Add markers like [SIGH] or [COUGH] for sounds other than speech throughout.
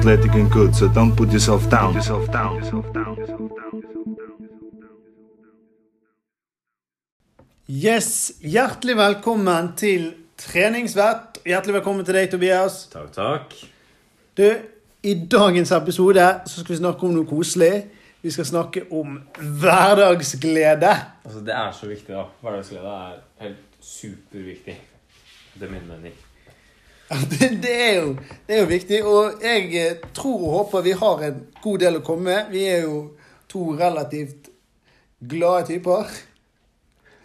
athletic and good, so don't put yourself down. Yourself down. Yourself down. Yourself down. Yes, hjertelig velkommen til treningsvett. Hjertelig velkommen til deg, Tobias. Takk, takk. Du, i dagens episode så skal vi snakke om noe koselig. Vi skal snakke om hverdagsglede. Altså, det er så viktig, da. Hverdagsglede er helt superviktig. Det er min mening. [LAUGHS] Det, det, er jo, det er jo viktig, og jeg eh, tror og håper vi har en god del å komme med. Vi er jo to relativt glade typer.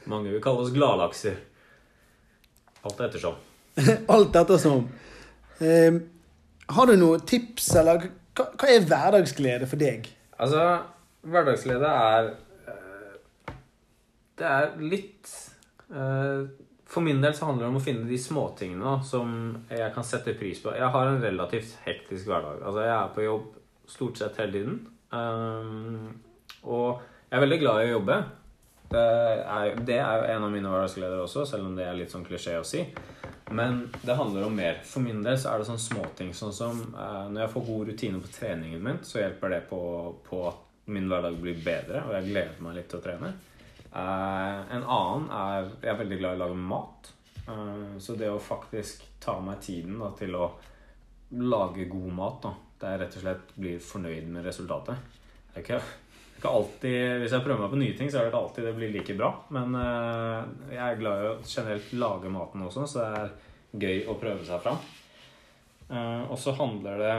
Mange vil kalle oss gladlakser. Alt ettersom. [LAUGHS] Alt ettersom. Um, har du noen tips, eller hva, hva er hverdagsglede for deg? Altså, hverdagsglede er eh, Det er litt eh, For min del så handler det om å finne de småtingene som jeg kan sette pris på. Jeg har en relativt hektisk hverdag. Altså, jeg er på jobb stort sett hele tiden. Um, og jeg er veldig glad i å jobbe. Det er, det er jo en av mine hverdagsgleder også, selv om det er litt sånn klisjé å si. Men det handler om mer. For min del så er det sånn småting. Sånn som eh, når jeg får god rutine på treningen min, så hjelper det på, på at min hverdag blir bedre, og jeg gleder meg litt til å trene. Eh, en annen er Jeg er veldig glad i å lage mat. Eh, så det å faktisk ta meg tiden da, til å lage god mat, da, der jeg rett og slett blir fornøyd med resultatet. Det er ikke, ikke alltid, Hvis jeg prøver meg på nye ting, så er det ikke alltid det blir like bra. Men eh, jeg er glad i å generelt lage maten også, så det er gøy å prøve seg fram. Og så handler det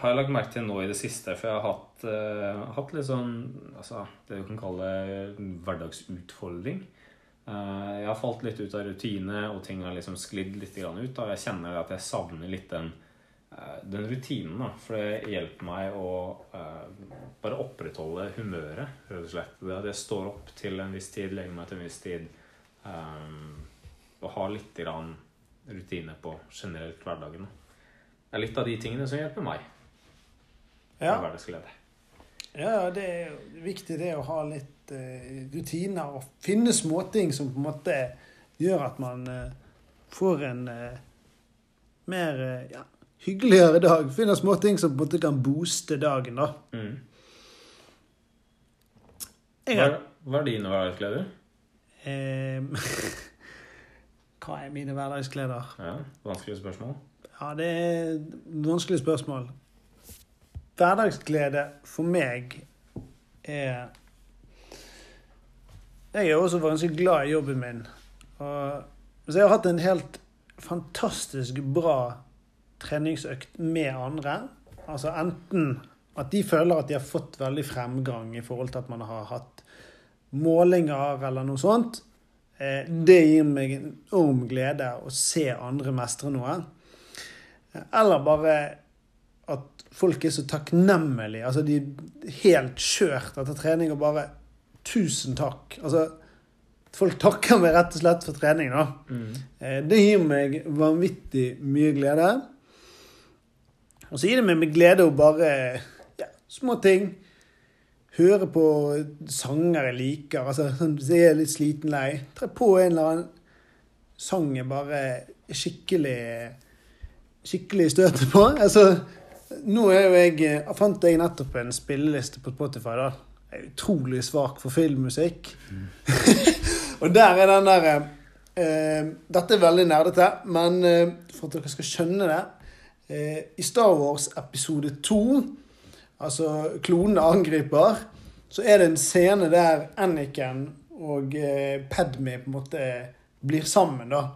har jeg lagt merke til nå i det siste, for jeg har hatt, uh, hatt litt sånn altså, Det du kan kalle hverdagsutfordring. Uh, jeg har falt litt ut av rutine, og ting har liksom sklidd litt ut. Og jeg kjenner at jeg savner litt den, uh, den rutinen. Da, for det hjelper meg å eh, bare opprettholde humøret, rett og slett. Det at jeg står opp til en viss tid, legger meg til en viss tid, eh, og har litt rutine på generelt hverdagen. da. Det er litt av de tingene som hjelper meg Ja, ja det er viktig det å ha litt eh, rutiner og finne småting som på en måte gjør at man eh, får en eh, mer eh, ja, hyggeligere dag. Finner småting som på en måte kan booste dagen, da. Mm. Hva, har, hva er dine hverdagsgleder? [LAUGHS] hva er mine hverdagsgleder? Ja, Vanskelige spørsmål. Ja, det er et vanskelig spørsmål. Hverdagsglede for meg er Jeg er også ganske glad i jobben min. Og, så jeg har hatt en helt fantastisk bra treningsøkt med andre. Altså enten at de føler at de har fått veldig fremgang i forhold til at man har hatt målinger eller noe sånt. Eh, Det gir meg en enorm glede å se andre mestre noe. Eller bare at folk er så takknemlige. Altså, de er helt kjørt etter trening og bare Tusen takk. Altså, folk takker meg rett og slett for trening, da. Mm. Det gir meg vanvittig mye glede. Og så gir det meg med glede å bare ja, Små ting. Høre på sanger jeg liker. Altså, sånn, hvis jeg er litt sliten lei. Tre på en eller annen sang jeg bare skikkelig skikkelig støte på. Altså, nå er jo jeg jeg Fant jeg nettopp en spilleliste på Spotify, da. Jeg er utrolig svak for filmmusikk. [LAUGHS] og der er den derre eh, Dette er veldig nerdete, men eh, for at dere skal skjønne det eh, I Star Wars episode 2, altså klonene angriper, så er det en scene der Anniken og eh, Padme på en måte blir sammen, da.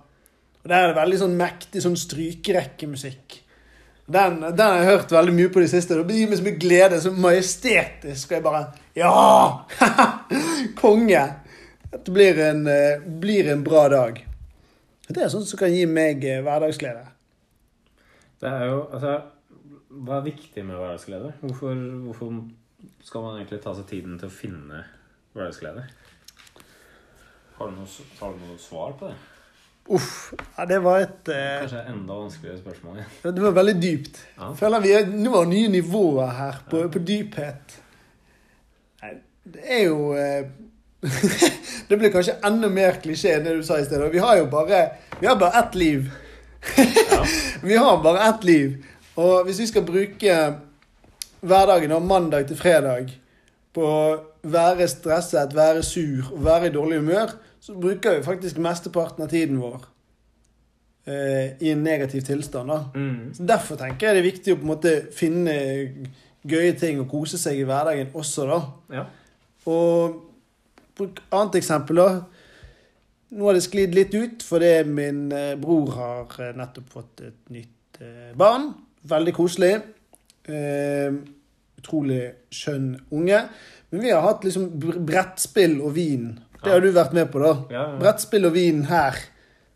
Og Der er det veldig sånn mektig sånn strykerekkemusikk. Den, den har jeg hørt veldig mye på de siste. Det gir meg så mye glede. Så majestetisk. Og jeg bare Ja! [LAUGHS] Konge! Dette blir en, eh, blir en bra dag. Det er sånt som kan gi meg eh, hverdagsglede. Det er jo, altså Hva er viktig med hverdagsglede? Hvorfor, hvorfor skal man egentlig ta seg tiden til å finne hverdagsglede? Har du noe, har du noe svar på det? Uff. Ja, det var et eh, Kanskje enda vanskeligere spørsmål igjen. Det var veldig dypt. Ja. Føler vi er, Nå var nye nivåer her på, på dyphet. Nei, det er jo eh, [LAUGHS] Det blir kanskje enda mer klisjé enn det du sa i sted. Vi har jo bare Vi har bare ett liv. Ja. [LAUGHS] Vi har bare ett liv. Og hvis vi skal bruke hverdagen av mandag til fredag på å være stresset, være sur være i dårlig humør, så bruker vi faktisk mesteparten av tiden vår eh, i en negativ tilstand. Mm. Så Derfor tenker jeg det er viktig å på en måte finne gøye ting og kose seg i hverdagen også, da. Ja. Og bruk annet eksempel, da. Nå har det sklidd litt ut fordi min eh, bror har eh, nettopp fått et nytt eh, barn. Veldig koselig. Eh, utrolig skjønn unge. Men vi har hatt liksom brettspill og vin. Det har du vært med på, da. Ja, ja. Brettspill og vin her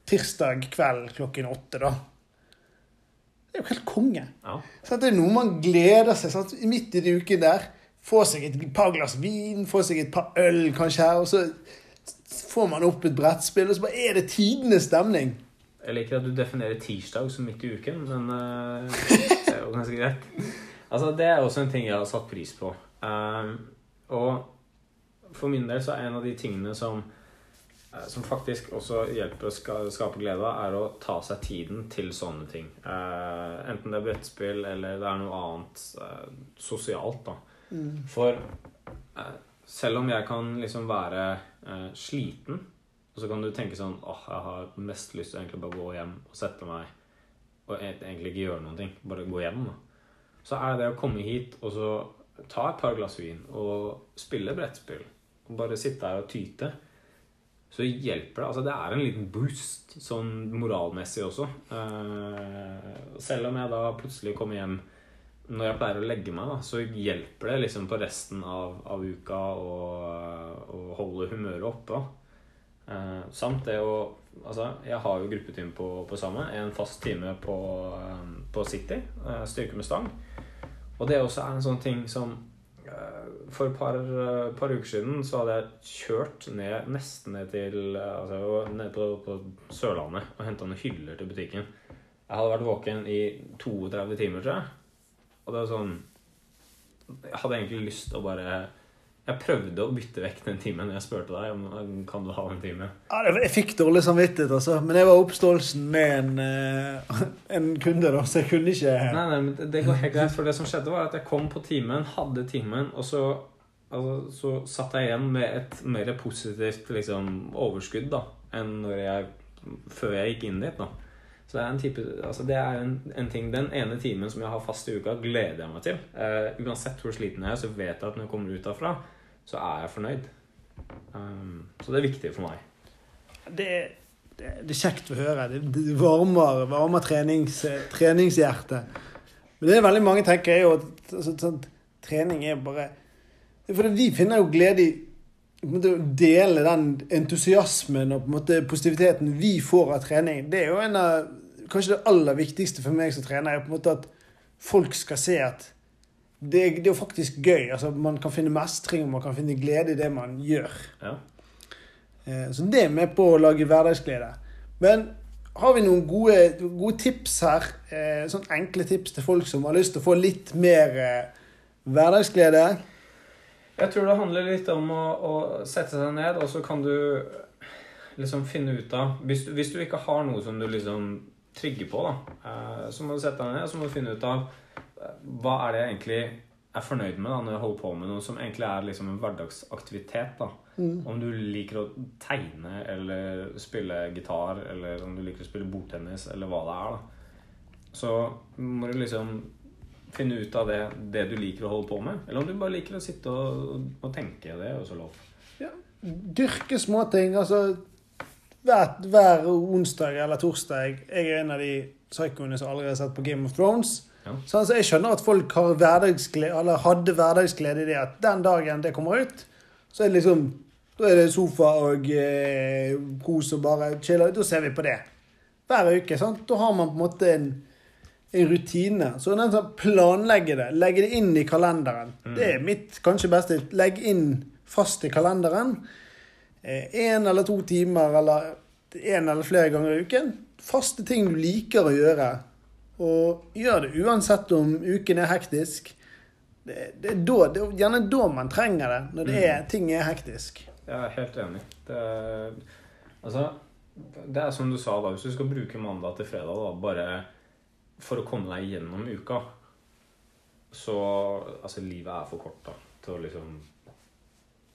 tirsdag kveld klokken åtte, da. Det er jo helt konge. ja. Sant? Det er noe man gleder seg sant? midt i de uken der. Få seg et par glass vin, få seg et par øl kanskje her, og så får man opp et brettspill, og så bare er det tidenes stemning. Jeg liker at du definerer tirsdag som midt i uken, men uh, [LAUGHS] det er jo ganske greit. Altså, det er også en ting jeg har satt pris på. Um, og for min del så er en av de tingene som, eh, som faktisk også hjelper å skape glede av, er å ta seg tiden til sånne ting. Eh, enten det er brettspill eller det er noe annet eh, sosialt, da. For eh, selv om jeg kan liksom være sliten, og så kan du tenke sånn åh, jeg har mest lyst til egentlig bare gå hjem og sette meg og e- egentlig ikke gjøre noen ting. Bare gå hjem, da. Så er det å komme hit og så ta et par glass vin og spille brettspill bare sitte her og tyte, så hjelper det. Altså, det er en liten boost sånn moralmessig også. Eh, selv om jeg da plutselig kommer hjem når jeg pleier å legge meg, da, så hjelper det liksom på resten av, av uka å, å holde humøret oppe. Eh, samt det å Altså, jeg har jo gruppetime på, på samme. En fast time på, eh, på City. eh, styrke med stang. Og det også er en sånn ting som For et par, eh, par uker siden så hadde jeg kjørt ned nesten ned til Altså jeg var nede på, på Sørlandet og henta noen hyller til butikken. Jeg hadde vært våken i 32 timer, tror jeg. Og det var sånn Jeg hadde egentlig lyst til å bare Jeg prøvde å bytte vekk den timen. Jeg spurte deg om kan du ha en time. Ja, jeg fikk dårlig samvittighet, altså. Men jeg var oppståelsen med en, eh, [LAUGHS] en kunde, da, så jeg kunne ikke Nei, nei, men det- går helt greit. For det som skjedde, var at jeg kom på timen, hadde timen, og så, altså, så satt jeg igjen med et mer positivt liksom, overskudd da, enn jeg, før jeg gikk inn dit. da. Så det er en type, altså det er en, en ting, Den ene timen som jeg har fast i uka, gleder jeg meg til. Eh, uansett hvor sliten jeg er, så vet jeg at når jeg kommer ut derfra, så er jeg fornøyd. Um, så det er viktig for meg. det, det, det er kjekt å høre. Det, varmer, varmer trenings, treningshjertet. Men det er veldig mange tenker jo at altså, trening er bare For vi finner jo glede i å dele den entusiasmen og på en måte positiviteten vi får av trening. Det er jo en av Kanskje det aller viktigste for meg som trener, er på en måte at folk skal se at det, er- jo faktisk gøy. Altså, man kan finne mestring og man kan finne glede i det man gjør. Ja. Eh, Så det er med på å lage hverdagsglede. Men har vi noen gode, gode tips her? eh, Sånn enkle tips til folk som har lyst til å få litt mer eh, hverdagsglede? Jeg tror det handler litt om å, å sette seg ned, og så kan du liksom finne ut av hvis du, hvis du ikke har noe som du liksom trigger på, da, så må du sette deg ned og så må du finne ut av hva er det jeg egentlig er fornøyd med da, når jeg holder på med noe som egentlig er liksom en hverdagsaktivitet. da. Om du liker å tegne eller spille gitar, eller om du liker å spille bordtennis, eller hva det er. da. Så må du liksom finne ut av det, det du liker å holde på med. Eller om du bare liker å sitte og, og tenke. Det er også lov. Dyrke småting. Altså hver, hver onsdag eller torsdag Jeg er en av de psykoene som aldri har sett på Game of Thrones. Ja. Så altså, jeg skjønner at folk har hverdagsglede, eller hadde hverdagsglede i det at den dagen det kommer ut, så er det liksom Da er det sofa og eh, kos og bare chille. Da ser vi på det. Hver uke. sant? Da har man på en måte en, en rutine. Så den som planlegger det, legge det inn i kalenderen. Det er mitt kanskje beste. Legg inn fast i kalenderen. Én eller to timer eller én eller flere ganger i uken. Faste ting du liker å gjøre. Og gjør det uansett om uken er hektisk. Det, det, er, da, det er gjerne da man trenger det, når det er, ting er hektisk. Jeg er helt enig. Det er, altså, det er som du sa, da. Hvis du skal bruke mandag til fredag, da, bare for å komme deg gjennom uka, så Altså, livet er for kort da, til å liksom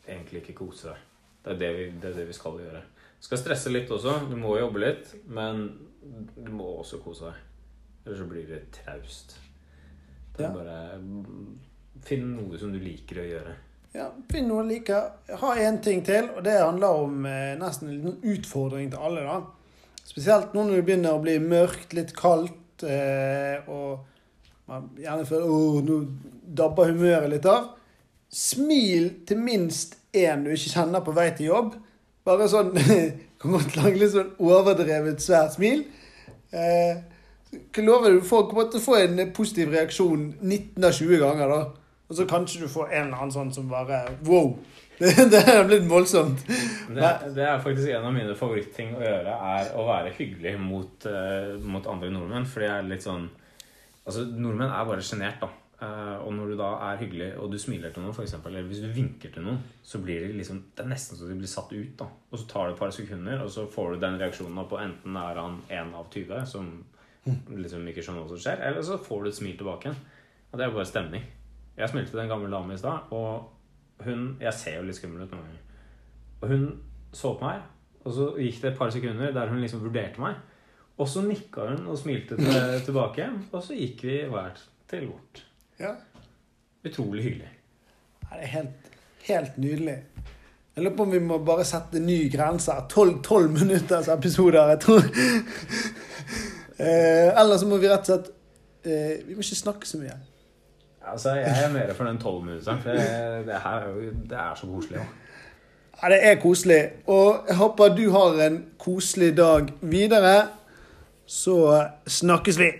egentlig ikke kose deg. Det er det vi, det er det vi skal gjøre. Du skal stresse litt også. Du må jobbe litt, men du må også kose deg. Ellers så blir det traust. Det er Ja. bare mm, Finn noe som du liker å gjøre. Ja, Finn noe du liker. Har én ting til, og det handler om eh, nesten en liten utfordring til alle. da. Spesielt nå når det begynner å bli mørkt, litt kaldt, eh, og man gjerne føler åh, nå dabber humøret litt av. Smil til minst én du ikke kjenner på vei til jobb. Bare sånn [LAUGHS] Kan godt lage litt sånn overdrevet svært smil. Eh, kan love deg, du får, kommer til å få en positiv reaksjon 19 av 20 ganger. da. Og så kanskje du får en eller annen sånn som bare Wow! [LAUGHS] Det, det er blitt voldsomt. Det, det er faktisk en av mine favorittting å gjøre, er å være hyggelig mot, uh, mot andre nordmenn. Fordi jeg er litt sånn Altså, nordmenn er bare sjenert, da. Uh, og når du da er hyggelig, og du smiler til noen, for eksempel, eller hvis du vinker til noen, så blir det liksom Det er nesten så de blir satt ut, da. Og så tar det et par sekunder, og så får du den reaksjonen på enten er han én av 20 som liksom ikke skjønner hva som skjer, eller så får du et smil tilbake igjen. Og det er jo bare stemning. Jeg smilte til en gammel dame i stad, og hun Jeg ser jo litt skummel ut noen ganger. Og hun så på meg, og så gikk det et par sekunder der hun liksom vurderte meg. Og så nikka hun og smilte til, tilbake, og så gikk vi hver til vårt. Ja. Utrolig hyggelig. Ja, Det er helt, helt nydelig. Jeg lurer på om vi må bare sette ny grense. Tolv minutters episoder. Jeg tror. Eh, eller så må vi rett og slett eh, Vi må ikke snakke så mye. Altså, Jeg er mer for den tolvminutteren, for det, det her er jo Det er så koselig. Ja. Ja, det er koselig. Og jeg håper du har en koselig dag videre. Så snakkes vi.